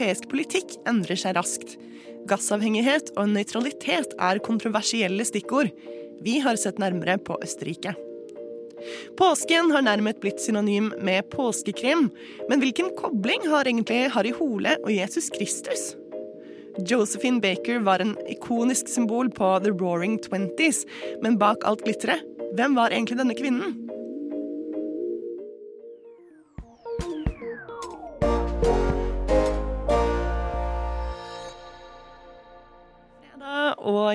europeisk politikk endrer seg raskt. Gassavhengighet og nøytralitet er kontroversielle stikkord. Vi har sett nærmere på Østerrike. Påsken har nærmest blitt synonym med påskekrim, men hvilken kobling har egentlig Harry Hole og Jesus Kristus? Josephine Baker var en ikonisk symbol på The Roaring Twenties, men bak alt glitteret, hvem var egentlig denne kvinnen?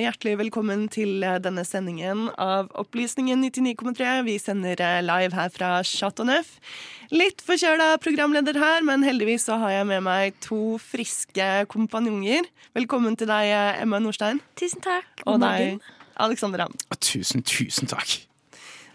Hjertelig velkommen til denne sendingen av Opplysningen 99,3. Vi sender live her fra Chateau Neuf. Litt forkjøla programleder her, men heldigvis så har jeg med meg to friske kompanjonger. Velkommen til deg, Emma Nordstein. Tusen takk. Og deg, Alexander Ramm. Tusen, tusen takk.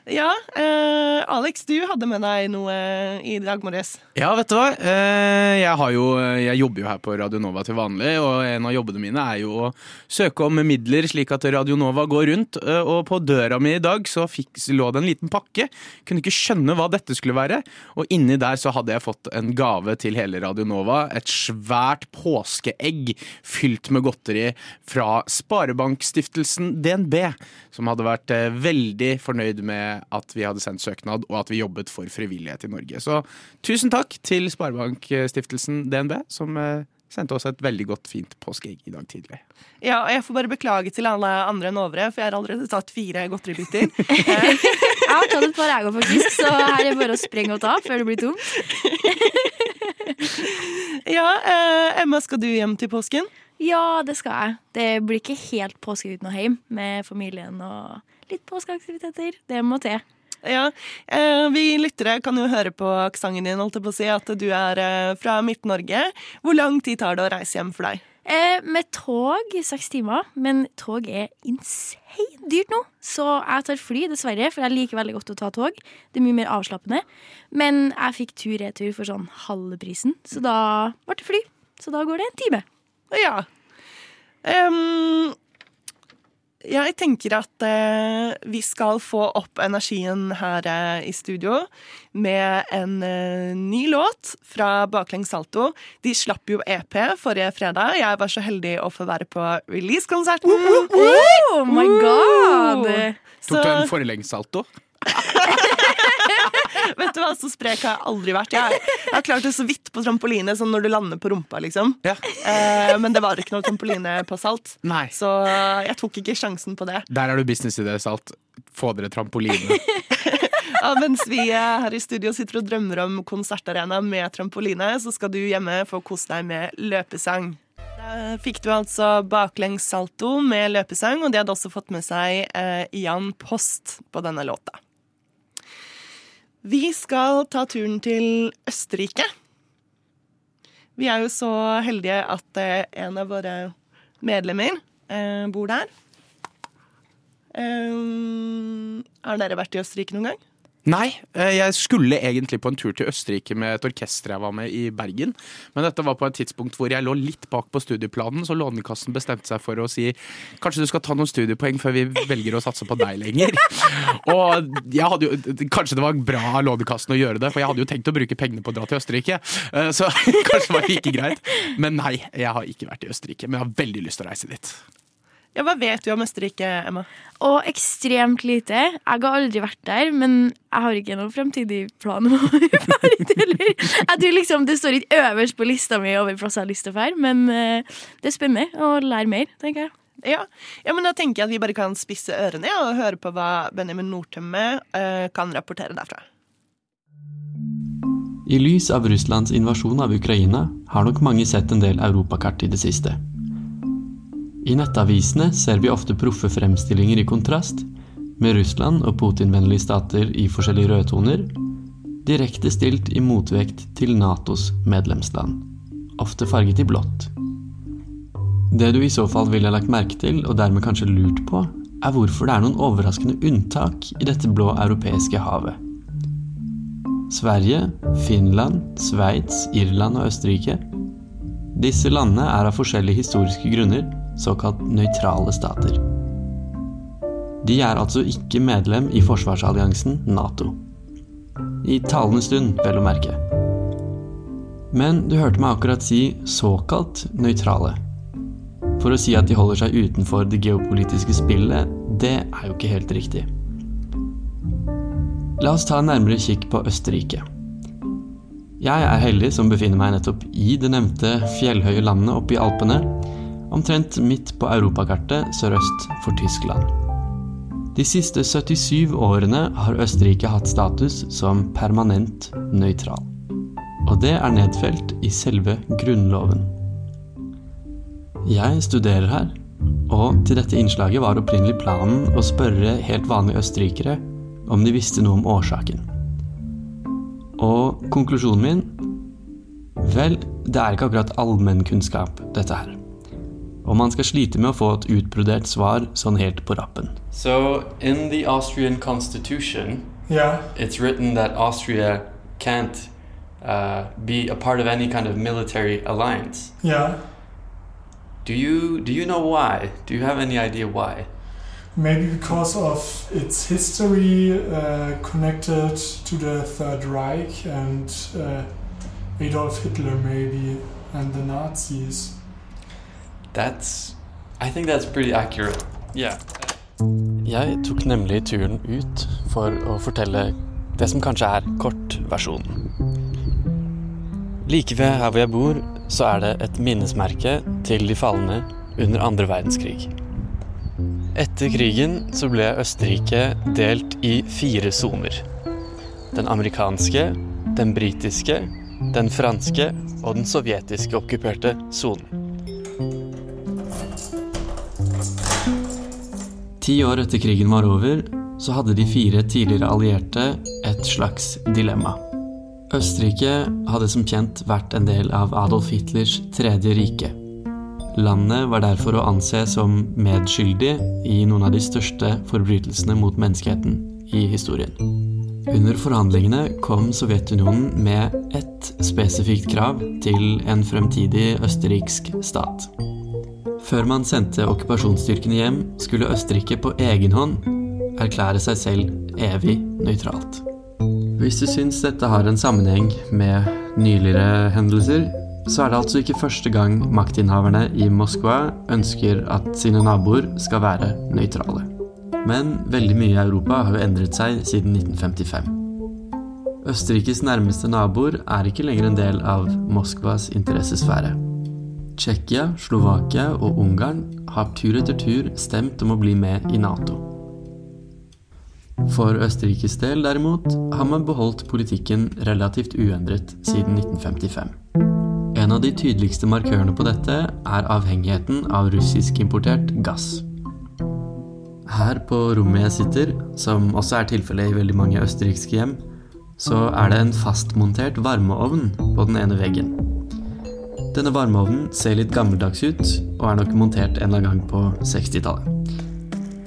Ja, eh, Alex, du hadde med deg noe i dag morges. Ja, vet du hva. Eh, jeg, jo, jeg, jobber jo her på Radio Nova til vanlig, og en av jobbene mine er jo å søke om midler slik at Radio Nova går rundt. Eh, og på døra mi i dag så fikk, lå det en liten pakke. Kunne ikke skjønne hva dette skulle være. Og inni der så hadde jeg fått en gave til hele Radio Nova. Et svært påskeegg fylt med godteri fra Sparebankstiftelsen DNB, som hadde vært veldig fornøyd med at vi hadde sendt søknad, og at vi jobbet for frivillighet i Norge. Så tusen takk til Sparebankstiftelsen DNB, som eh, sendte oss et veldig godt, fint påskeegg i dag tidlig. Ja, og jeg får bare beklage til alle andre enn Åvre, for jeg har allerede tatt fire godteribiter. jeg har tatt et par, jeg faktisk, så her er det bare å sprenge og ta før det blir tomt. ja, eh, Emma, skal du hjem til påsken? Ja, det skal jeg. Det blir ikke helt påske uten å hjem med familien og litt påskeaktiviteter. Det må til. Ja, eh, Vi lyttere kan jo høre på aksenten din holdt jeg på å si, at du er eh, fra Midt-Norge. Hvor lang tid tar det å reise hjem for deg? Eh, med tog seks timer, men tog er insane dyrt nå. Så jeg tar fly, dessverre, for jeg liker veldig godt å ta tog. Det er mye mer avslappende. Men jeg fikk tur-retur for sånn halve prisen, så da ble det fly. Så da går det en time. Ja. Um, jeg tenker at eh, vi skal få opp energien her eh, i studio med en eh, ny låt fra Baklengs Salto. De slapp jo EP forrige fredag. Jeg var så heldig å få være på releasekonserten. Oh, my god! Tok du en forlengssalto? Vet du hva, Så sprek har jeg aldri vært. Jeg, jeg har klart det så vidt på trampoline, sånn når du lander på rumpa, liksom. Ja. Eh, men det var ikke noe trampoline på Salt, Nei. så jeg tok ikke sjansen på det. Der er du business i det, Salt. Få dere trampoline. ja, mens vi her i studio sitter og drømmer om konsertarena med trampoline, så skal du hjemme få kose deg med løpesang. Da fikk du altså baklengs salto med løpesang, og de hadde også fått med seg eh, Jan Post på denne låta. Vi skal ta turen til Østerrike. Vi er jo så heldige at eh, en av våre medlemmer eh, bor der. Um, har dere vært i Østerrike noen gang? Nei, eh, jeg skulle egentlig på en tur til Østerrike med et orkester jeg var med i Bergen. Men dette var på et tidspunkt hvor jeg lå litt bak på studieplanen, så Lånekassen bestemte seg for å si kanskje du skal ta noen studiepoeng før vi velger å satse på deg lenger. Og jeg hadde jo, Kanskje det var bra av Lånekassen å gjøre det, for jeg hadde jo tenkt å bruke pengene på å dra til Østerrike. Eh, så kanskje det var like greit. Men nei, jeg har ikke vært i Østerrike. Men jeg har veldig lyst til å reise dit. Ja, Hva vet du om Østerrike, Emma? Og ekstremt lite. Jeg har aldri vært der, men jeg har ikke noen fremtidig plan om å være heller. Jeg tror liksom Det står ikke øverst på lista mi over plasser jeg har lyst til å dra, men uh, det er spennende å lære mer, tenker jeg. Ja. ja. men da tenker jeg at vi bare kan spisse ørene ja, og høre på hva Benjamin Nordtømme uh, kan rapportere derfra. I lys av Russlands invasjon av Ukraina har nok mange sett en del europakart i det siste. I nettavisene ser vi ofte proffe fremstillinger i kontrast, med Russland og Putin-vennlige stater i forskjellige rødtoner, direkte stilt i motvekt til Natos medlemsland, ofte farget i blått. Det du i så fall ville lagt merke til, og dermed kanskje lurt på, er hvorfor det er noen overraskende unntak i dette blå europeiske havet. Sverige, Finland, Sveits, Irland og Østerrike. Disse landene er av forskjellige historiske grunner såkalt nøytrale stater. De er altså ikke medlem i forsvarsalliansen Nato. I talende stund, vel å merke. Men du hørte meg akkurat si såkalt nøytrale. For å si at de holder seg utenfor det geopolitiske spillet, det er jo ikke helt riktig. La oss ta en nærmere kikk på Østerrike. Jeg er heldig som befinner meg nettopp i det nevnte fjellhøye landet oppe i Alpene, omtrent midt på europakartet sørøst for Tyskland. De siste 77 årene har Østerrike hatt status som permanent nøytral. Og det er nedfelt i selve grunnloven. Jeg studerer her, og til dette innslaget var opprinnelig planen å spørre helt vanlige østerrikere om de visste noe om årsaken. Og konklusjonen min Vel, det er ikke akkurat allmennkunnskap, dette her. Og man skal slite med å få et utbrodert svar sånn helt på rappen. So, in the Austrian constitution, Yeah. it's written that Austria can't uh, be a part of any kind of military alliance. Yeah. Do you do you know why? Do you have any idea why? Maybe because of its history uh, connected to the Third Reich and uh, Adolf Hitler, maybe, and the Nazis. That's I think that's pretty accurate. Yeah. Jeg tok nemlig turen ut for å fortelle det som kanskje er kortversjonen. Like ved her hvor jeg bor, så er det et minnesmerke til de falne under andre verdenskrig. Etter krigen så ble Østerrike delt i fire soner. Den amerikanske, den britiske, den franske og den sovjetiske okkuperte sonen. Ti år etter krigen var over, så hadde de fire tidligere allierte et slags dilemma. Østerrike hadde som kjent vært en del av Adolf Hitlers tredje rike. Landet var derfor å anse som medskyldig i noen av de største forbrytelsene mot menneskeheten i historien. Under forhandlingene kom Sovjetunionen med ett spesifikt krav til en fremtidig østerriksk stat. Før man sendte okkupasjonsstyrkene hjem, skulle Østerrike på egen hånd erklære seg selv evig nøytralt. Hvis du syns dette har en sammenheng med nyligere hendelser, så er det altså ikke første gang maktinnehaverne i Moskva ønsker at sine naboer skal være nøytrale. Men veldig mye i Europa har jo endret seg siden 1955. Østerrikes nærmeste naboer er ikke lenger en del av Moskvas interessesfære. Tsjekkia, Slovakia og Ungarn har tur etter tur stemt om å bli med i Nato. For Østerrikes del, derimot, har man beholdt politikken relativt uendret siden 1955. En av de tydeligste markørene på dette er avhengigheten av russisk-importert gass. Her på rommet jeg sitter, som også er tilfellet i veldig mange østerrikske hjem, så er det en fastmontert varmeovn på den ene veggen. Denne varmeovnen ser litt gammeldags ut, og er nok montert en eller annen gang på 60-tallet.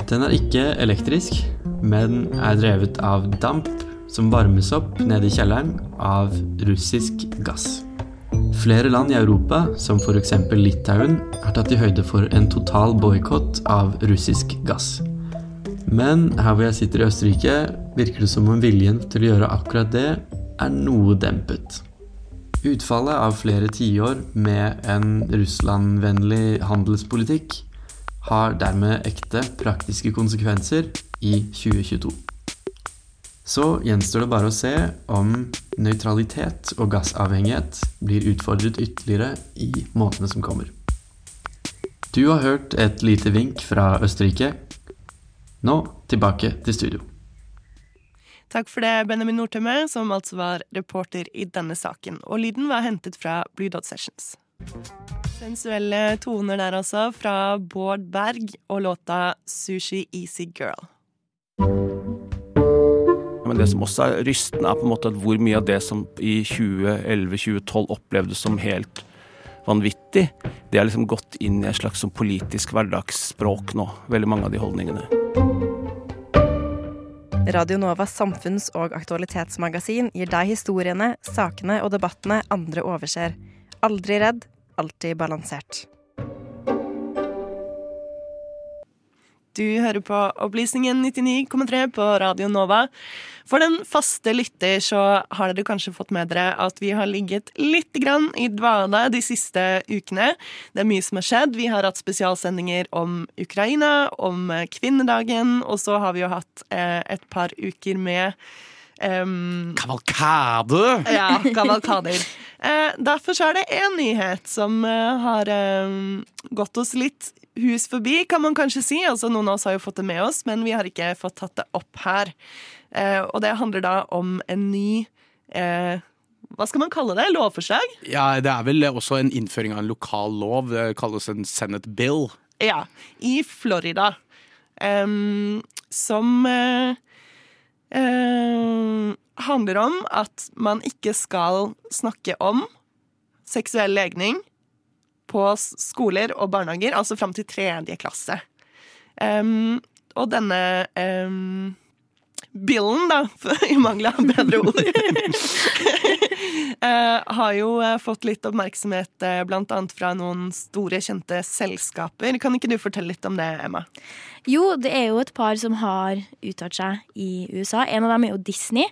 Den er ikke elektrisk, men er drevet av damp som varmes opp nede i kjelleren av russisk gass. Flere land i Europa, som f.eks. Litauen, har tatt i høyde for en total boikott av russisk gass. Men her hvor jeg sitter i Østerrike, virker det som om viljen til å gjøre akkurat det er noe dempet. Utfallet av flere tiår med en Russland-vennlig handelspolitikk har dermed ekte praktiske konsekvenser i 2022. Så gjenstår det bare å se om nøytralitet og gassavhengighet blir utfordret ytterligere i månedene som kommer. Du har hørt et lite vink fra Østerrike. Nå tilbake til studio. Takk for det, Benjamin Nordtømme, som altså var reporter i denne saken. Og lyden var hentet fra Blue Dot Sessions. Sensuelle toner der altså, fra Bård Berg og låta Sushi Easy Girl. Men det som også er rystende, er på en måte at hvor mye av det som i 2011-2012 opplevdes som helt vanvittig, det har liksom gått inn i et slags sånn politisk hverdagsspråk nå. Veldig mange av de holdningene. Radio Novas samfunns- og aktualitetsmagasin gir deg historiene, sakene og debattene andre overser. Aldri redd, alltid balansert. Du hører på Opplysningen 99,3 på Radio Nova. For den faste lytter så har dere kanskje fått med dere at vi har ligget litt grann i dvale de siste ukene. Det er mye som har skjedd. Vi har hatt spesialsendinger om Ukraina, om kvinnedagen, og så har vi jo hatt eh, et par uker med um, Kavalkade! ja, kavalkader. uh, derfor så er det én nyhet som uh, har um, gått oss litt hus forbi, kan man kanskje si. Altså, noen av oss har jo fått det med oss, men vi har ikke fått tatt det opp her. Eh, og det handler da om en ny eh, Hva skal man kalle det? Lovforslag? Ja, Det er vel også en innføring av en lokal lov. Det kalles en Senate bill. Ja. I Florida. Em, som eh, eh, handler om at man ikke skal snakke om seksuell legning på skoler og barnehager, altså fram til tredje klasse. Um, og denne um, billen, da, i mangel av bedre ord, uh, har jo eh, fått litt oppmerksomhet eh, blant annet fra noen store, kjente selskaper. Kan ikke du fortelle litt om det, Emma? Jo, det er jo et par som har uttalt seg i USA. En av dem er jo Disney.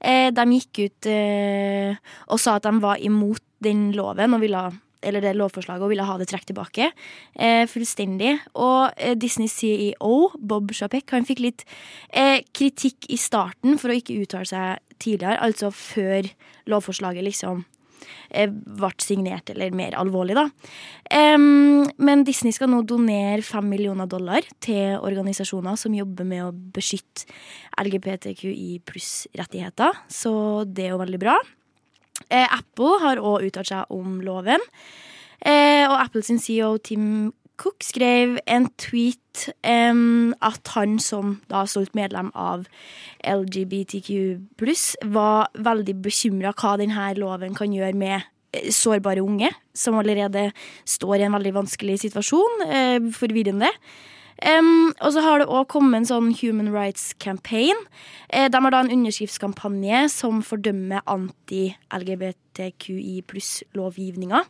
Uh, de gikk ut eh, og sa at de var imot den loven og ville eller det lovforslaget og ville ha det trukket tilbake eh, fullstendig. Og eh, Disney CEO, Bob Chapek, han fikk litt eh, kritikk i starten for å ikke uttale seg tidligere, altså før lovforslaget liksom eh, ble signert, eller mer alvorlig, da. Um, men Disney skal nå donere fem millioner dollar til organisasjoner som jobber med å beskytte LGBTQI pluss-rettigheter, så det er jo veldig bra. Eh, Apple har òg uttalt seg om loven. Eh, og Apples CEO Tim Cook skrev en tweet eh, at han som da stolt medlem av LGBTQ var veldig bekymra hva denne loven kan gjøre med eh, sårbare unge, som allerede står i en veldig vanskelig situasjon. Eh, forvirrende. Em, og så har det òg kommet en sånn Human Rights Campaign. Eh, de har da en underskriftskampanje som fordømmer anti-LGBTQI pluss-lovgivninga.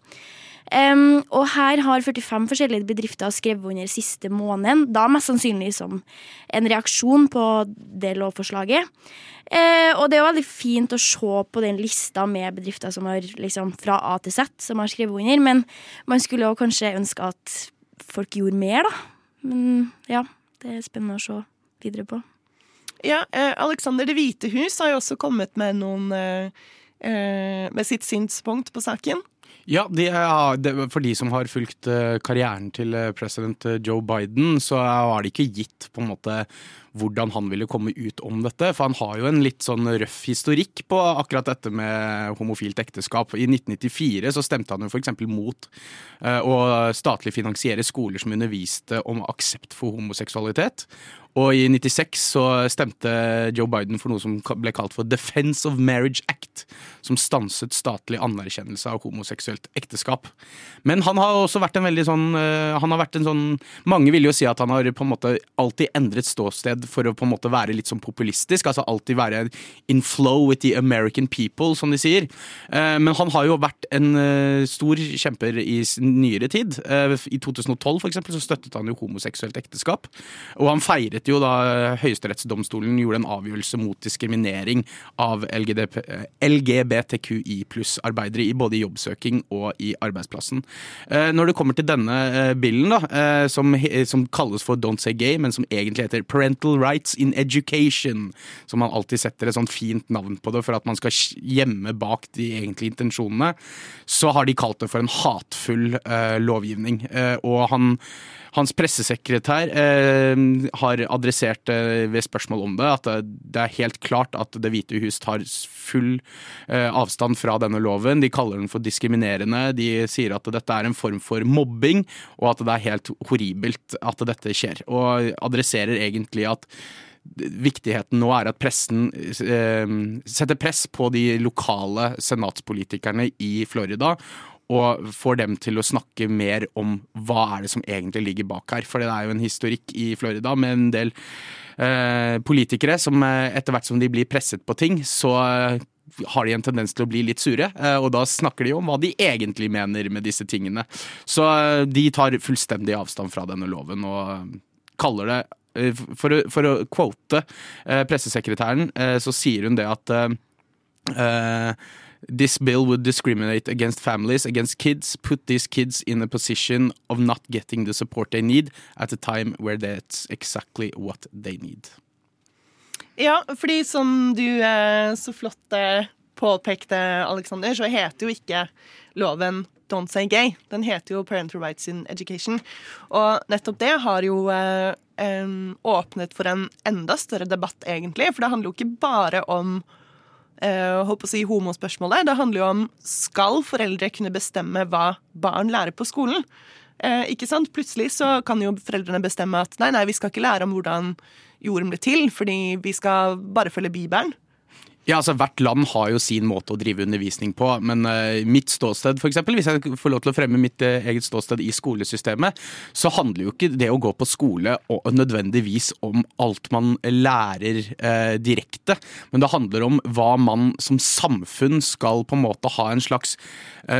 Um, og her har 45 forskjellige bedrifter skrevet under siste måneden, da mest sannsynlig som en reaksjon på det lovforslaget. Eh, og det er jo veldig fint å se på den lista med bedrifter som har liksom fra A til Z som har skrevet under, men man skulle jo kanskje ønske at folk gjorde mer, da. Men ja, det er spennende å se videre på. Ja, eh, Alexander Det hvite hus har jo også kommet med noen eh, eh, Med sitt synspunkt på saken. Ja, de er, de, For de som har fulgt eh, karrieren til eh, president eh, Joe Biden, så var det ikke gitt på en måte hvordan han ville komme ut om dette. For han har jo en litt sånn røff historikk på akkurat dette med homofilt ekteskap. I 1994 så stemte han jo f.eks. mot å statlig finansiere skoler som underviste om aksept for homoseksualitet. Og i 96 så stemte Joe Biden for noe som ble kalt for Defense of Marriage Act, som stanset statlig anerkjennelse av homoseksuelt ekteskap. Men han har også vært en veldig sånn eh, Han har vært en sånn Mange vil jo si at han har på en måte alltid endret ståsted for å på en måte være litt sånn populistisk. Altså alltid være in flow with the American people, som de sier. Eh, Men han har jo vært en eh, stor kjemper i nyere tid. I 2012 for eksempel, så støttet han jo homoseksuelt ekteskap. Og han feiret jo da eh, Høyesterettsdomstolen gjorde en avgjørelse mot diskriminering av eh, LGBTQI pluss-arbeidere i både jobbsøking og i arbeidsplassen. Eh, Når det kommer til denne eh, billen, da, eh, som, som kalles for Don't Say Gay, men som egentlig heter Parental Rights in Education, som man alltid setter et sånt fint navn på det for at man skal gjemme bak de egentlige intensjonene, så har de kalt det for en hatfull eh, lovgivning. Eh, og han hans pressesekretær eh, har adressert ved spørsmål om det at det er helt klart at Det hvite hus tar full eh, avstand fra denne loven. De kaller den for diskriminerende. De sier at dette er en form for mobbing, og at det er helt horribelt at dette skjer. Og adresserer egentlig at Viktigheten nå er at pressen eh, setter press på de lokale senatspolitikerne i Florida og får dem til å snakke mer om hva er det som egentlig ligger bak her. For det er jo en historikk i Florida med en del eh, politikere som eh, etter hvert som de blir presset på ting, så eh, har de en tendens til å bli litt sure, eh, og da snakker de om hva de egentlig mener med disse tingene. Så de tar fullstendig avstand fra denne loven, og kaller det For å, for å quote pressesekretæren, så sier hun det at eh, This bill would discriminate against families, against kids, put these kids in a position of not getting the support they need at a time where that's exactly what they need. Ja, fordi som du eh, så flott eh, påpekte, Alexander, så heter jo ikke loven Don't Say Gay. Den heter jo Parental Rights in Education. Og nettopp det har jo eh, åpnet for en enda større debatt, egentlig. For det handler jo ikke bare om holdt på å si homospørsmålet. Det handler jo om skal foreldre kunne bestemme hva barn lærer på skolen. Eh, ikke sant? Plutselig så kan jo foreldrene bestemme at nei, nei, vi skal ikke lære om hvordan jorden ble til, fordi vi skal bare følge Bibelen. Ja, altså Hvert land har jo sin måte å drive undervisning på, men uh, mitt ståsted, for eksempel, hvis jeg får lov til å fremme mitt uh, eget ståsted i skolesystemet, så handler jo ikke det å gå på skole og nødvendigvis om alt man lærer uh, direkte, men det handler om hva man som samfunn skal på en måte ha en slags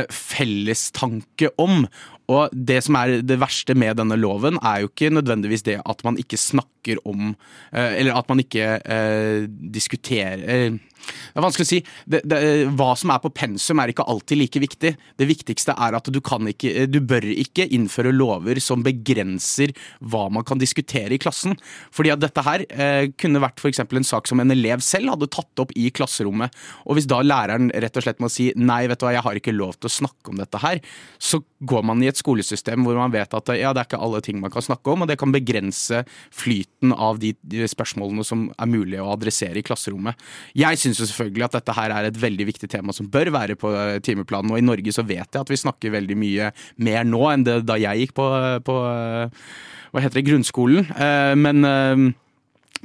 fellestanke om. Og det som er det verste med denne loven, er jo ikke nødvendigvis det at man ikke snakker om eh, Eller at man ikke eh, diskuterer eh, Det er vanskelig å si. Det, det, hva som er på pensum er ikke alltid like viktig. Det viktigste er at du ikke Du bør ikke innføre lover som begrenser hva man kan diskutere i klassen. Fordi at dette her eh, kunne vært f.eks. en sak som en elev selv hadde tatt opp i klasserommet. Og hvis da læreren rett og slett må si nei, vet du hva, jeg har ikke lov til å snakke om dette her, så går man i et skolesystem hvor man vet at ja, det er ikke alle ting man kan snakke om, og det kan begrense flyten av de, spørsmålene som er mulig å adressere i klasserommet. Jeg syns selvfølgelig at dette her er et veldig viktig tema som bør være på eh, timeplanen, og i Norge så vet jeg at vi snakker veldig mye mer nå enn det da jeg gikk på, på eh, hva heter det, grunnskolen. Eh, Men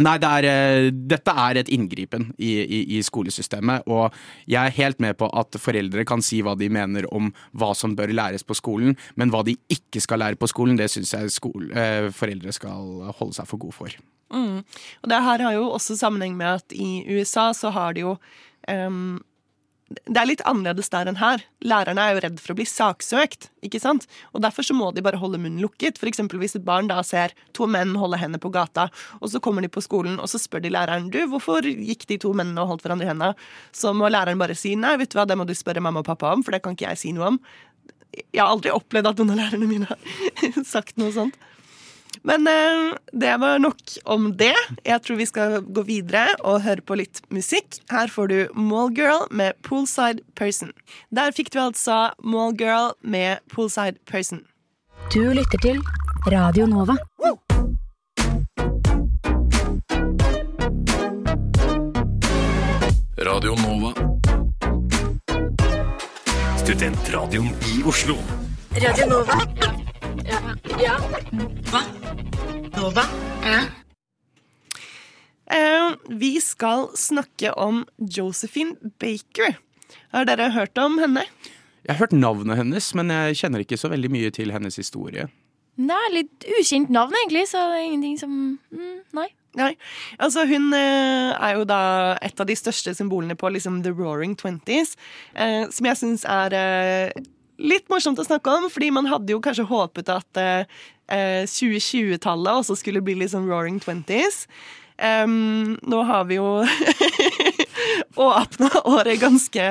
Nei, det er, eh, dette er et inngripen i, i, i skolesystemet, og jeg er helt med på at foreldre kan si hva de mener om hva som bør læres på skolen, men hva de ikke skal lære på skolen, det syns jeg skole, eh, foreldre skal holde seg for gode for. Mm. Og det her har jo også sammenheng med at i USA så har de jo em, Det er litt annerledes der enn her. Lærerne er jo redd for å bli saksøkt, ikke sant? Og derfor så må de bare holde munnen lukket. For hvis et barn da ser to menn holde henne på gata, og så kommer de på skolen, og så spør de læreren du, hvorfor gikk de to mennene og holdt hverandre i hendene? Så må læreren bare si nei, vet du hva, det må du spørre mamma og pappa om, for det kan ikke jeg si noe om. Jeg har aldri opplevd at noen av lærerne mine har sagt noe sånt. Men eh, det var nok om det. Jeg tror vi skal gå videre og høre på litt musikk. Her får du Mallgirl med Poolside Person. Der fikk du altså Mallgirl med Poolside Person. Du lytter til Radio Nova. Radio Nova. Studentradioen i Oslo. Radio Nova. Ja. Hva? Nova? Eh, vi skal snakke om Josephine Baker. Har dere hørt om henne? Jeg har hørt navnet hennes, men jeg kjenner ikke så veldig mye til hennes historie. Nei, litt ukjent navn, egentlig, så det er ingenting som mm, Nei. Nei, altså hun eh, er jo da et av de største symbolene på liksom The Roaring Twenties, eh, som jeg syns er eh, litt morsomt å snakke om, fordi man hadde jo kanskje håpet at eh, eh, 2020-tallet også skulle bli litt sånn Roaring Twenties. Um, nå har vi jo åpna året i ganske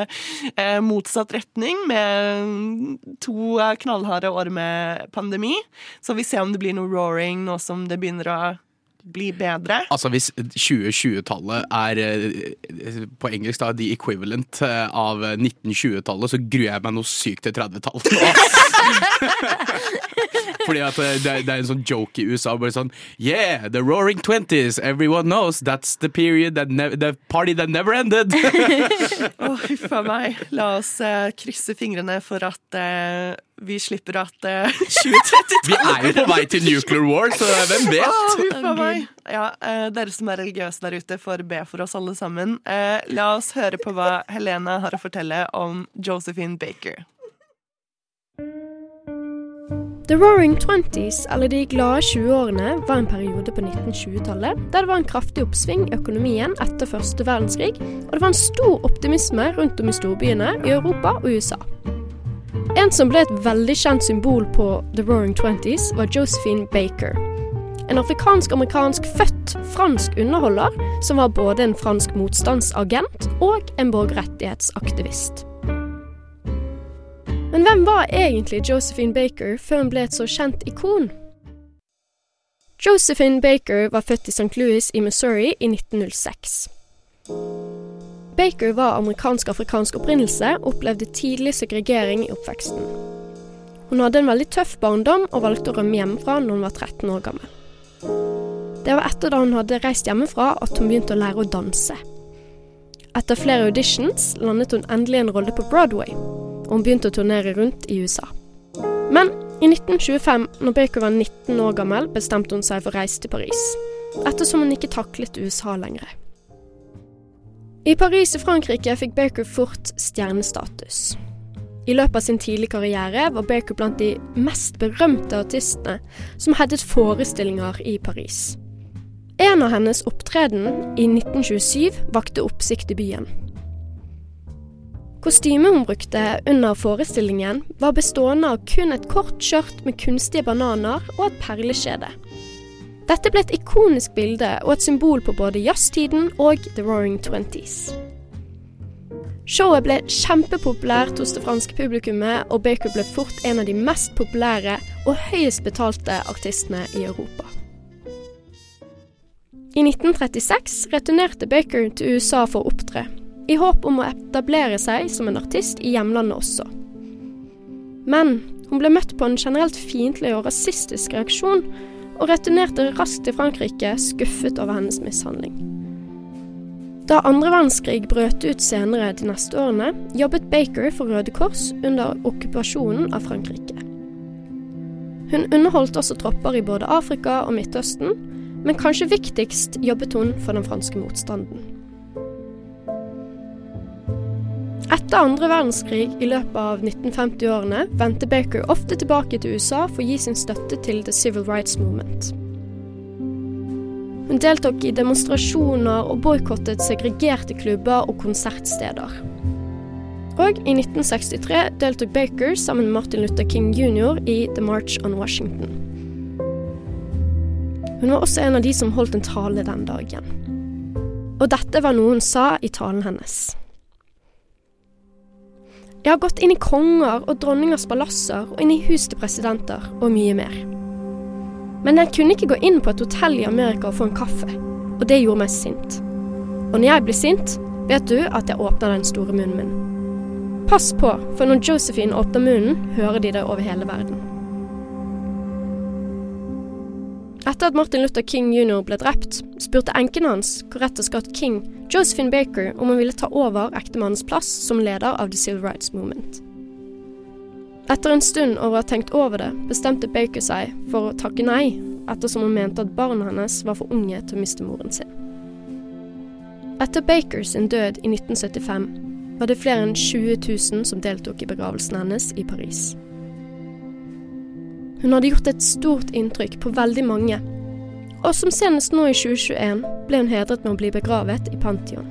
eh, motsatt retning, med to eh, knallharde år med pandemi. Så vi ser om det blir noe roaring nå som det begynner å bli bedre. Altså Hvis 2020-tallet er eh, på engelsk da, the equivalent eh, av 1920-tallet, så gruer jeg meg noe sykt til 30-tallet. Fordi at eh, det er, en sånn joke i USA. Bare sånn Yeah, the roaring twenties. Everyone knows that's the period that the party that never ended. Å, huff a meg. La oss uh, krysse fingrene for at eh, vi slipper at uh, 2032 Vi er jo på vei til nuclear war, så hvem vet? Oh. Ja, uh, dere som er religiøse der ute, får be for oss alle sammen. Uh, la oss høre på hva Helena har å fortelle om Josephine Baker. The Roaring Twenties, eller De glade 20-årene, var en periode på 1920-tallet der det var en kraftig oppsving i økonomien etter første verdenskrig, og det var en stor optimisme rundt om i storbyene i Europa og USA. En som ble et veldig kjent symbol på The Roaring Twenties, var Josephine Baker. en afrikansk-amerikansk født fransk underholder som var både en fransk motstandsagent og en borgerrettighetsaktivist. Men hvem var egentlig Josephine Baker før hun ble et så kjent ikon? Josephine Baker var født i St. Louis i Missouri i 1906. Baker var amerikansk-afrikansk opprinnelse og opplevde tidlig segregering i oppveksten. Hun hadde en veldig tøff barndom og valgte å rømme hjemmefra når hun var 13 år gammel. Det var etter da hun hadde reist hjemmefra at hun begynte å lære å danse. Etter flere auditions landet hun endelig en rolle på Broadway, og hun begynte å turnere rundt i USA. Men i 1925, når Baker var 19 år gammel, bestemte hun seg for å reise til Paris, ettersom hun ikke taklet USA lenger. I Paris i Frankrike fikk Baker fort stjernestatus. I løpet av sin tidlige karriere var Baker blant de mest berømte artistene som hadde forestillinger i Paris. En av hennes opptreden i 1927 vakte oppsikt i byen. Kostymet hun brukte under forestillingen, var bestående av kun et kort skjørt med kunstige bananer og et perlekjede. Dette ble et ikonisk bilde og et symbol på både jazztiden og The Roaring Twenties. Showet ble kjempepopulært hos det franske publikummet, og Baker ble fort en av de mest populære og høyest betalte artistene i Europa. I 1936 returnerte Baker til USA for å opptre, i håp om å etablere seg som en artist i hjemlandet også. Men hun ble møtt på en generelt fiendtlig og rasistisk reaksjon, og returnerte raskt til Frankrike, skuffet over hennes mishandling. Da andre verdenskrig brøt ut senere de neste årene, jobbet Baker for Røde Kors under okkupasjonen av Frankrike. Hun underholdt også tropper i både Afrika og Midtøsten, men kanskje viktigst jobbet hun for den franske motstanden. Etter andre verdenskrig i løpet av 1950-årene vendte Baker ofte tilbake til USA for å gi sin støtte til The Civil Rights Movement. Hun deltok i demonstrasjoner og boikottet segregerte klubber og konsertsteder. Og i 1963 deltok Baker sammen med Martin Luther King jr. i The March on Washington. Hun var også en av de som holdt en tale den dagen. Og dette var noe hun sa i talen hennes. Jeg har gått inn i konger og dronningers palasser og inn i hus til presidenter og mye mer. Men jeg kunne ikke gå inn på et hotell i Amerika og få en kaffe, og det gjorde meg sint. Og når jeg blir sint, vet du at jeg åpner den store munnen min. Pass på, for når Josephine åpner munnen, hører de det over hele verden. Etter at Martin Luther King jr. ble drept, spurte enken hans, Coretta Scott King, Josephine Baker om hun ville ta over ektemannens plass som leder av The Civil Rights Movement. Etter en stund over å ha tenkt over det, bestemte Baker seg for å takke nei, ettersom hun mente at barna hennes var for unge til å miste moren sin. Etter Bakers død i 1975 var det flere enn 20 000 som deltok i begravelsen hennes i Paris. Hun hadde gjort et stort inntrykk på veldig mange, og som senest nå i 2021 ble hun hedret med å bli begravet i Pantheon.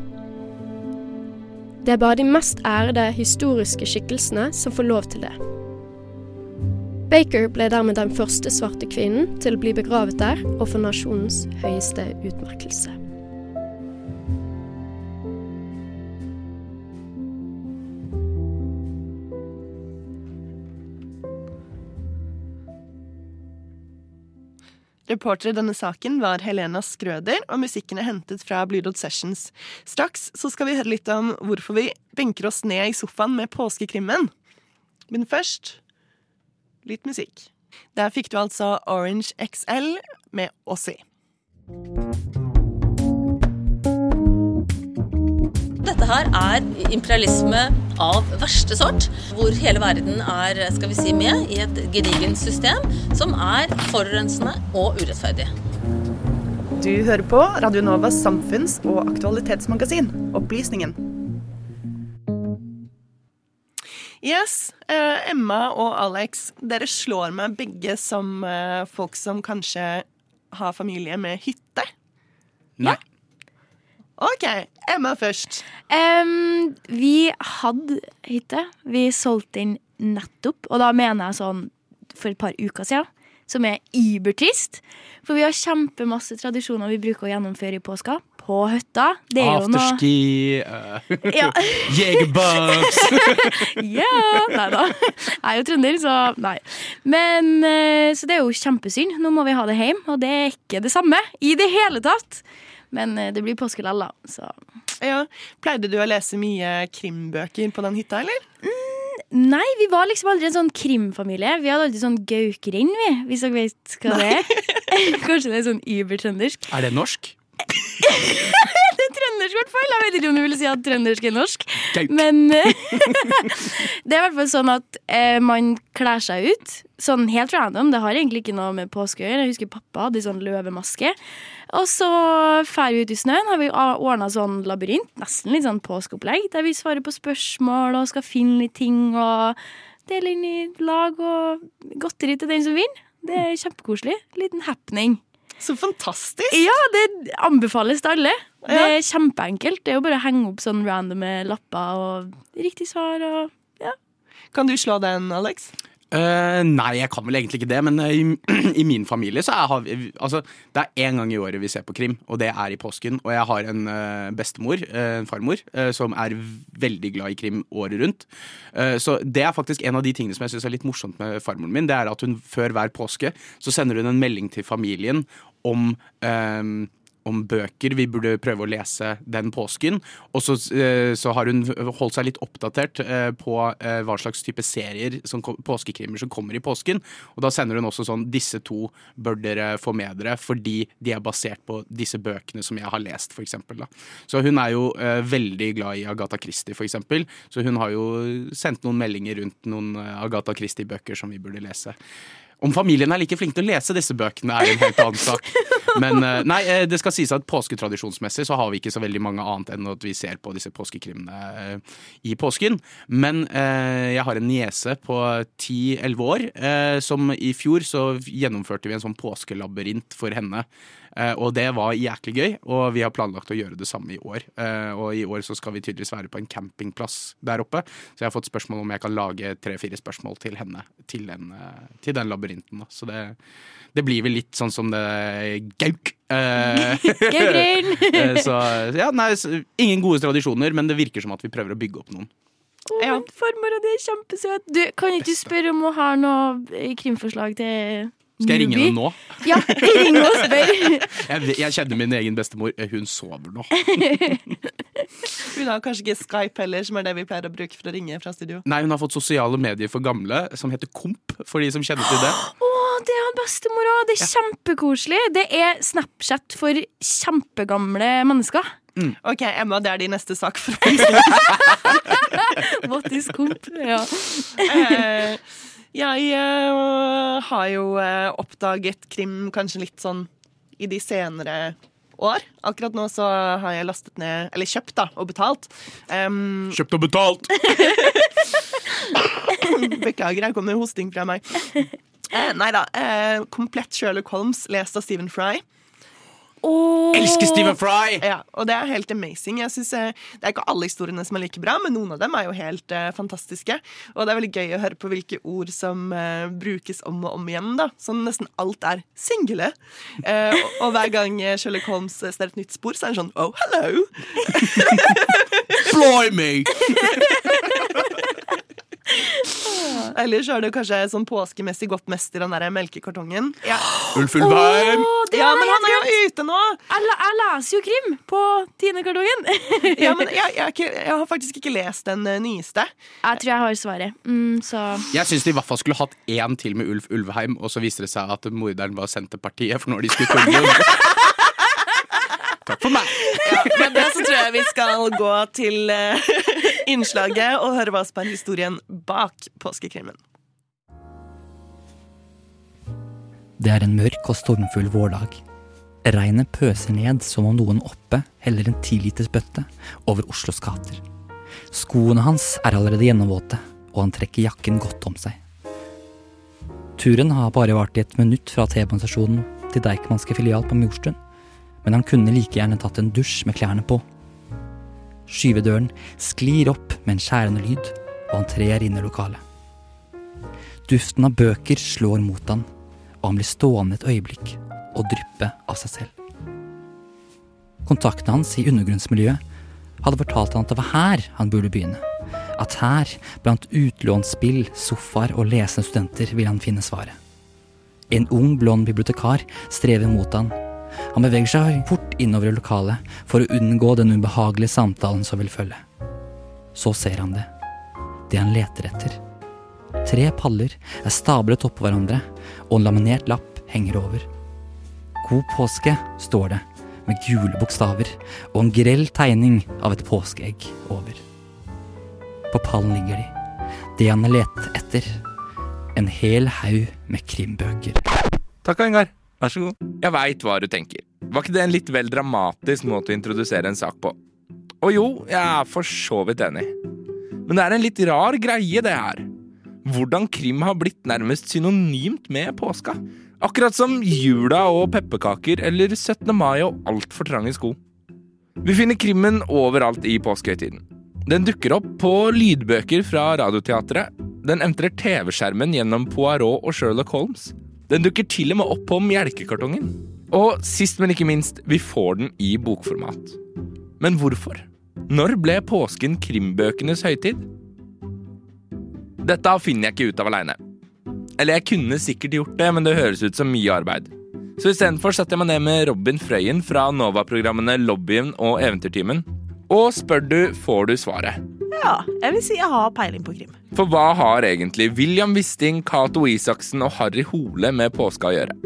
Det er bare de mest ærede historiske skikkelsene som får lov til det. Baker ble dermed den første svarte kvinnen til å bli begravet der og for nasjonens høyeste utmerkelse. Reporter i denne saken var Helena Skrøder, og musikken er hentet fra Blydod Sessions. Straks så skal vi høre litt om hvorfor vi benker oss ned i sofaen med påskekrimmen. Men først litt musikk. Der fikk du altså Orange XL med Ossi. Dette her er imperialisme av verste sort, hvor hele verden er skal vi si, med i et gedigent system som er forurensende og urettferdig. Du hører på Radio Novas samfunns- og aktualitetsmagasin, Opplysningen. Yes, eh, Emma og Alex, dere slår meg begge som eh, folk som kanskje har familie med hytte. Nei. OK, Emma først. Um, vi hadde hytte. Vi solgte inn nettopp, og da mener jeg sånn for et par uker siden. som er ibertrist. For vi har kjempemasse tradisjoner vi bruker å gjennomføre i påska. På hytta. Det er jo noe Afterski, uh, Ja. jegerbugs Ja! Nei da. Jeg er jo trønder, så nei. Men eh, Så det er jo kjempesynd. Nå må vi ha det hjem, og det er ikke det samme i det hele tatt. Men eh, det blir påske da. Så Ja. Pleide du å lese mye krimbøker på den hytta, eller? Nei, vi var liksom aldri en sånn krimfamilie. Vi hadde alltid sånn gaukrenn, vi, hvis dere vet hva det er. Kanskje det er sånn übertrøndersk. Er det norsk? det er trøndersk, i hvert fall. Jeg vet ikke om du vil si at trøndersk er norsk. Gauk. Men det er i hvert fall sånn at eh, man kler seg ut. Sånn helt random. Det har egentlig ikke noe med påske å gjøre. Jeg husker pappa hadde sånn løvemaske. Og så drar vi ut i snøen. Har vi ordna sånn labyrint, nesten litt sånn påskeopplegg, der vi svarer på spørsmål og skal finne litt ting og dele inn i lag og godteri til den som vinner. Det er kjempekoselig. Liten happening. Så fantastisk! Ja, det anbefales til alle. Det er kjempeenkelt. Det er jo bare å henge opp sånn randome lapper og riktig svar og ja. Kan du slå den, Alex? Eh, nei, jeg kan vel egentlig ikke det, men eh, i, i min familie så er, vi, altså, det er én gang i året vi ser på krim, og det er i påsken. Og jeg har en uh, bestemor, en farmor, som er veldig glad i krim året rundt. Så det er faktisk en av de tingene som jeg syns er litt morsomt med farmoren min. Det er at hun før hver påske så sender hun en melding til familien om eh, om bøker vi burde prøve å lese den påsken. Og så, eh, så har hun holdt seg litt oppdatert eh, på eh, hva slags type serier, som, påskekrimmer, som kommer i påsken. Og da sender hun også sånn Disse to bør dere få med dere, fordi de er basert på disse bøkene som jeg har lest, for eksempel. Så hun er jo veldig glad i Agatha Christie, for eksempel. Så hun har jo sendt noen meldinger rundt noen Agatha Christie-bøker som vi burde lese. Om familien er like flink til å lese disse bøkene, er en helt annen sak. Men eh, nei, eh, det skal sies at påsketradisjonsmessig så har vi ikke så veldig mange annet enn at vi ser på disse påskekrimene eh, i påsken. Men jeg har en niese på 10-11 år som i fjor så gjennomførte vi en sånn påskelabyrint for henne. Eh, og det var jæklig gøy, og vi har planlagt å gjøre det samme i år. Eh, og i år så skal vi tydeligvis være på en campingplass der oppe, så jeg har fått spørsmål om jeg kan lage tre-fire spørsmål til henne til den, eh, til den labyrinten. da. Så det, det blir vel litt sånn som det gauk. Så ja, nei, ingen gode tradisjoner, men det virker som at vi prøver å bygge opp noen. Å, ja. Farmora det er kjempesøt. Du, kan ikke du spørre om hun har noe krimforslag til Skal jeg ringe henne nå? Ja, ring og spør. Jeg, jeg kjenner min egen bestemor. Eh, Hun sover nå. Hun har kanskje ikke Skype heller, som er det vi pleier å bruke for å ringe fra studio. Nei, hun har fått sosiale medier for gamle, som heter Komp, for de som kjenner til det. Å, det har bestemor òg. Det er kjempekoselig. Det er Snapchat for kjempegamle mennesker. Ok, Emma, det er din neste sak. For What is comp? Ja. Jeg uh, har jo uh, oppdaget krim kanskje litt sånn i de senere år. Akkurat nå så har jeg lastet ned, eller kjøpt da, og betalt. Um, Kjøpt og betalt! Beklager, her kommer hosting fra meg. Eh, nei da. Eh, komplett Sherlock Holmes, lest av Stephen Fry. Elsker Stephen Fry! Ja, og det er helt amazing. Jeg synes, eh, det er ikke alle historiene som er like bra, men noen av dem er jo helt uh, fantastiske. Og det er veldig gøy å høre på hvilke ord som uh, brukes om og om igjen. da. Sånn nesten alt er single. Uh, og, og hver gang Sherlock Holmes ser et nytt spor, så er det sånn oh, hello! Blimey! Eller så er det kanskje sånn påskemessig godt mest i den der melkekartongen. Ja, Ulf Ulvheim! ja men han er jo ute nå! Jeg, jeg leser jo krim på Tine-kartongen. Ja, men jeg, jeg, jeg har faktisk ikke lest den eh, nyeste. Jeg tror jeg har svaret. Mm, så Jeg syns de i hvert fall skulle hatt én til med Ulf Ulvheim, og så viste det seg at morderen var Senterpartiet, for nå har de skutt ungen. Takk for meg. Ja, med det så tror jeg vi skal gå til eh, innslaget og høre hva som er historien bak påskekrimmen. Det er en mørk og stormfull vårdag. Regnet pøser ned som om noen oppe heller en tiliters bøtte over Oslos gater. Skoene hans er allerede gjennomvåte, og han trekker jakken godt om seg. Turen har bare vart i et minutt fra T-banestasjonen til Deichmanske filial på Mjorstuen, men han kunne like gjerne tatt en dusj med klærne på. Skyvedøren sklir opp med en skjærende lyd, og han trer inn i lokalet. Duften av bøker slår mot han, og han blir stående et øyeblikk og dryppe av seg selv. Kontakten hans i undergrunnsmiljøet hadde fortalt han at det var her han burde begynne. At her, blant utlånsspill, sofaer og lesende studenter, ville han finne svaret. En ung, blond bibliotekar strever mot han. Han beveger seg fort innover i lokalet for å unngå den ubehagelige samtalen som vil følge. Så ser han det. Det han leter etter. Tre paller er stablet oppå hverandre, og en laminert lapp henger over. God påske, står det, med gule bokstaver og en grell tegning av et påskeegg over. På pallen ligger de, det han har lett etter. En hel haug med krimbøker. Takk, Ingar. Vær så god. Jeg veit hva du tenker. Var ikke det en litt vel dramatisk måte å introdusere en sak på? Og jo, jeg er for så vidt enig. Men det er en litt rar greie, det her. Hvordan krim har blitt nærmest synonymt med påska. Akkurat som jula og pepperkaker eller 17. mai og altfor trange sko. Vi finner krimmen overalt i påskehøytiden. Den dukker opp på lydbøker fra Radioteatret. Den entrer TV-skjermen gjennom Poirot og Sherlock Holmes. Den dukker til og med opp på melkekartongen. Og sist, men ikke minst, vi får den i bokformat. Men hvorfor? Når ble påsken krimbøkenes høytid? Dette finner jeg ikke ut av aleine. Eller jeg kunne sikkert gjort det, men det høres ut som mye arbeid. Så istedenfor setter jeg meg ned med Robin Frøyen fra Nova-programmene Lobbyen og Eventyrtimen. Og spør du, får du svaret. Ja, jeg vil si jeg har peiling på krim. For hva har egentlig William Wisting, Cato Isaksen og Harry Hole med påska å gjøre?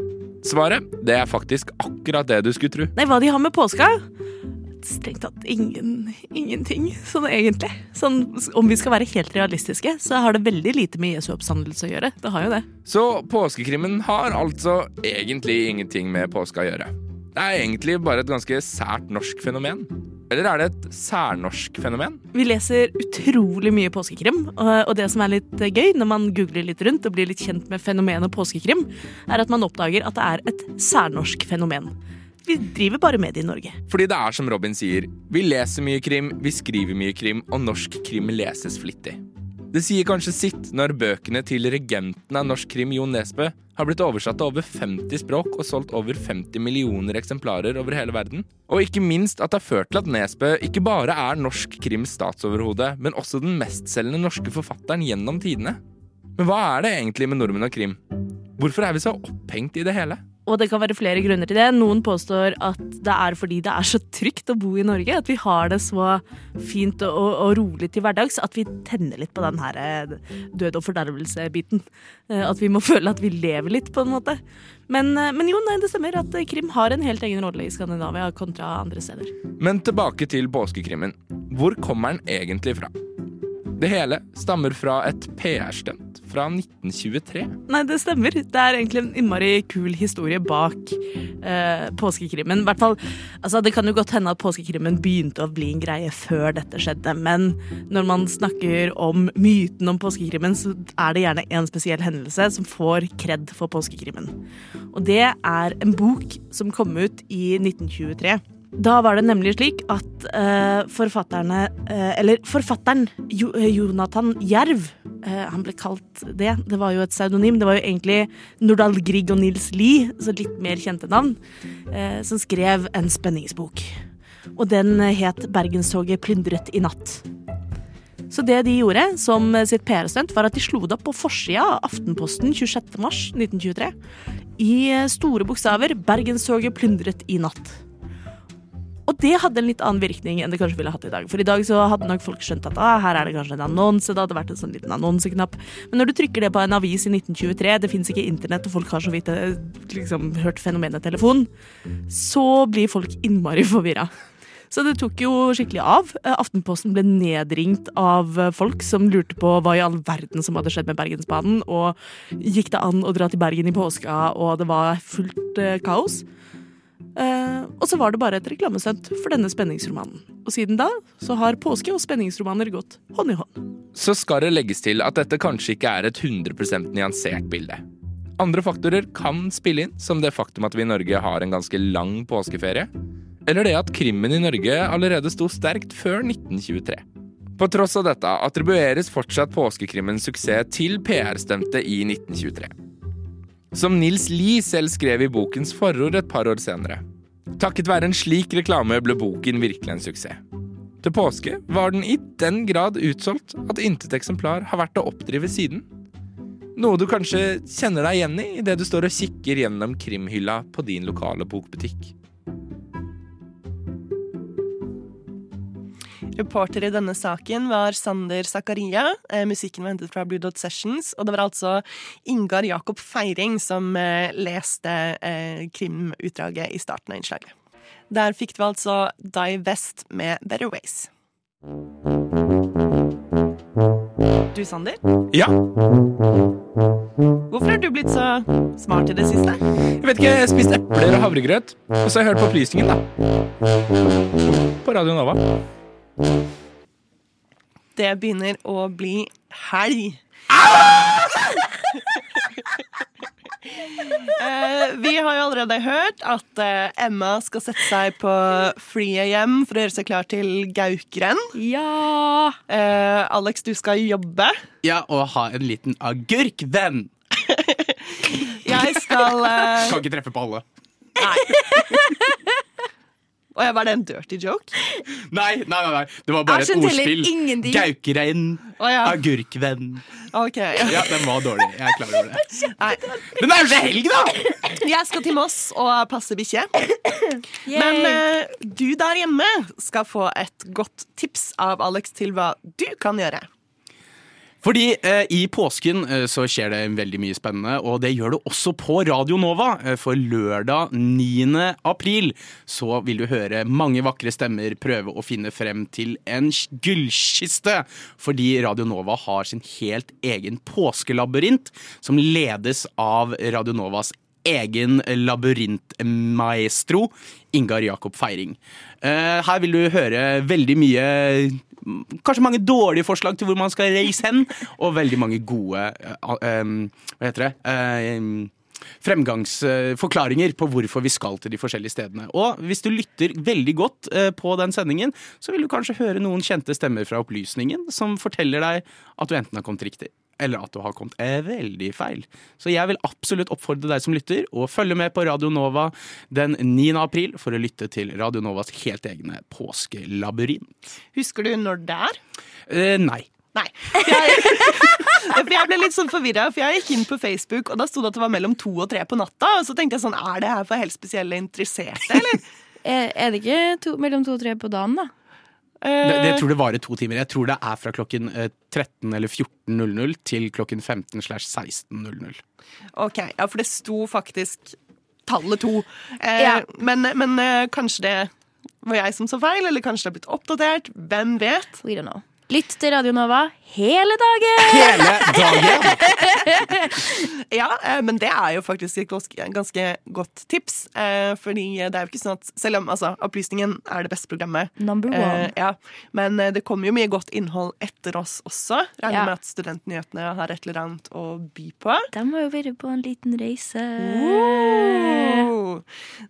Svaret det er faktisk akkurat det du skulle tro. Nei, hva de har med påska? Strengt tatt ingen, ingenting, sånn egentlig. Sånn, om vi skal være helt realistiske, så har det veldig lite med Jesu oppstandelse å gjøre. Det har jo det. Så påskekrimmen har altså egentlig ingenting med påska å gjøre. Det er egentlig bare et ganske sært norsk fenomen. Eller er det et særnorsk fenomen? Vi leser utrolig mye påskekrim, og det som er litt gøy når man googler litt rundt og blir litt kjent med fenomenet påskekrim, er at man oppdager at det er et særnorsk fenomen. Vi driver bare med det i Norge. Fordi det er som Robin sier, vi leser mye krim, vi skriver mye krim, og norsk krim leses flittig. Det sier kanskje sitt når bøkene til regenten av norsk krim, Jon Nesbø, har blitt oversatt til over 50 språk og solgt over 50 millioner eksemplarer over hele verden. Og ikke minst at det har ført til at Nesbø ikke bare er norsk krims statsoverhode, men også den mestselgende norske forfatteren gjennom tidene. Men hva er det egentlig med nordmenn og krim? Hvorfor er vi så opphengt i det hele? Og det kan være flere grunner til det. Noen påstår at det er fordi det er så trygt å bo i Norge. At vi har det så fint og, og rolig til hverdags at vi tenner litt på den her eh, død og fordervelse-biten. Eh, at vi må føle at vi lever litt, på en måte. Men, eh, men jo, nei, det stemmer at krim har en helt egen rolle i Skandinavia kontra andre steder. Men tilbake til påskekrimmen. Hvor kommer den egentlig fra? Det hele stammer fra et PR-stunt fra 1923. Nei, det stemmer. Det er egentlig en innmari kul historie bak eh, påskekrimmen. hvert fall, altså Det kan jo godt hende at påskekrimmen begynte å bli en greie før dette skjedde, men når man snakker om myten om påskekrimmen, så er det gjerne en spesiell hendelse som får kred for påskekrimmen. Og det er en bok som kom ut i 1923. Da var det nemlig slik at uh, forfatterne uh, Eller forfatteren jo, uh, Jonathan Jerv, han ble kalt det. Det var jo et pseudonym. Det var jo egentlig Nordahl Grieg og Nils Lie, så litt mer kjente navn, som skrev en spenningsbok. Og den het 'Bergenstoget plyndret i natt'. Så det de gjorde som sitt PR-stunt, var at de slo det opp på forsida av Aftenposten 26.3.1923 i store bokstaver 'Bergenstoget plyndret i natt'. Og det hadde en litt annen virkning enn det kanskje ville hatt i dag. For i dag så hadde nok folk skjønt at ah, her er det kanskje en annonse. Det hadde vært en sånn liten annonseknapp. Men når du trykker det på en avis i 1923, det fins ikke internett, og folk har så vidt eh, liksom, hørt fenomenet telefon, så blir folk innmari forvirra. Så det tok jo skikkelig av. Eh, Aftenposten ble nedringt av folk som lurte på hva i all verden som hadde skjedd med Bergensbanen, og gikk det an å dra til Bergen i påska, og det var fullt eh, kaos. Uh, og så var det bare et reklamestunt for denne spenningsromanen. Og siden da så har påske og spenningsromaner gått hånd i hånd. Så skal det legges til at dette kanskje ikke er et 100% nyansert bilde. Andre faktorer kan spille inn, som det faktum at vi i Norge har en ganske lang påskeferie. Eller det at krimmen i Norge allerede sto sterkt før 1923. På tross av dette attribueres fortsatt påskekrimmens suksess til PR-stemte i 1923. Som Nils Lie selv skrev i bokens forord et par år senere. Takket være en slik reklame ble boken virkelig en suksess. Til påske var den i den grad utsolgt at intet eksemplar har vært å oppdrive siden. Noe du kanskje kjenner deg igjen i idet du står og kikker gjennom krimhylla på din lokale bokbutikk. Reporter i denne saken var Sander Zakaria. Eh, musikken var hentet fra Blue Dot Sessions. Og det var altså Ingar Jakob Feiring som eh, leste eh, krimutdraget i starten av innslaget. Der fikk du altså Die West med Better Ways. Du, Sander? Ja, Hvorfor har du blitt så smart i det siste? jeg vet ikke, jeg spiste epler og havregrøt. Og så har jeg hørt på opplysningen, da. På Radio Nova. Det begynner å bli helg. Eh, vi har jo allerede hørt at eh, Emma skal sette seg på flyet hjem for å gjøre seg klar til Gaukrenn. Ja! Eh, Alex, du skal jobbe. Ja, og ha en liten agurkvenn. Jeg skal Skal Kan ikke treffe på alle. Og jeg var det en dirty joke? Nei, nei, nei, nei. det var bare Jeg et ordspill. Gaukerein, Å, ja. agurkvenn. Ok. Ja, den var dårlig. Jeg er klar over det. Nei. Det er jo ikke helg, da! Jeg skal til Moss og passe bikkje. Men uh, du der hjemme skal få et godt tips av Alex til hva du kan gjøre. Fordi eh, i påsken eh, så skjer det veldig mye spennende, og det gjør det også på Radio Nova. Eh, for lørdag 9. april så vil du høre mange vakre stemmer prøve å finne frem til en gullkiste. Fordi Radio Nova har sin helt egen påskelabyrint, som ledes av Radio Novas egen labyrintmaestro, Ingar Jakob Feiring. Eh, her vil du høre veldig mye Kanskje mange dårlige forslag til hvor man skal reise hen, og veldig mange gode em, Hva heter det? Um, Fremgangsforklaringer på hvorfor vi skal til de forskjellige stedene. Og hvis du lytter veldig godt på den sendingen, så vil du kanskje høre noen kjente stemmer fra opplysningen som forteller deg at du enten har kommet riktig, eller at du har kommet er veldig feil. Så jeg vil absolutt oppfordre deg som lytter å følge med på Radio Nova den 9. april for å lytte til Radio Novas helt egne påskelabyrint. Husker du når det er? Eh, nei. Nei. Jeg, for jeg ble litt sånn forvirra, for jeg gikk inn på Facebook, og da sto det at det var mellom to og tre på natta. Og så tenkte jeg sånn, er det her for helt spesielle interesserte, eller? Er, er det ikke to, mellom to og tre på dagen, da? Det, det jeg tror det varer to timer. Jeg tror det er fra klokken eh, 13 eller 14.00 til klokken 15 slash 16.00. Ok, ja, for det sto faktisk tallet to. Eh, Ja. Men, men eh, kanskje det var jeg som så feil, eller kanskje det har blitt oppdatert. Hvem vet? We don't know. Lytt til Radio Nova hele dagen! Hele dagen! ja, eh, men det er jo faktisk et ganske, godt tips. Eh, fordi det er jo ikke sånn at Selv om altså, Opplysningen er det beste programmet, Number one. Eh, ja. Men det kommer jo mye godt innhold etter oss også. Regner Ja. med at Studentnyhetene har et eller annet å by på. De må jo være på en liten reise. Oh,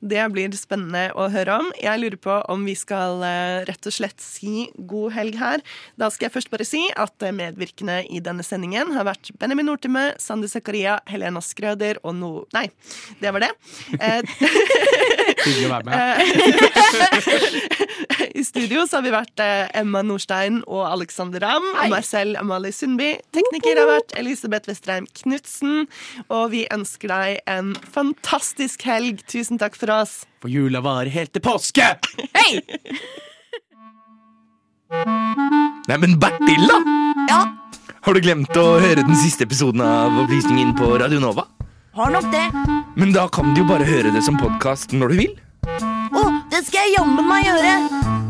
det blir spennende å høre om. Jeg lurer på om vi skal rett og slett si god helg her. Da skal jeg først bare si at medvirkende i denne sendingen har vært Benjamin Nortime, Sander Zakaria, Helena Skrøder og no... Nei, det var det. Eh, Hyggelig å være med. I studio så har vi vært eh, Emma Nordstein og Alexander Ramm. Og meg selv, Amalie Sundby. Tekniker har vært Elisabeth Vestreim Knutsen. Og vi ønsker deg en fantastisk helg. Tusen takk for oss. For jula varer helt til påske! Hei! Nei, men Bertil, da! Ja, Har du glemt å høre den siste episoden av Opplysningen på Radio Nova? har nok det. Men da kan du jo bare høre det som podkast når du vil. Å, det skal jeg jammen meg gjøre.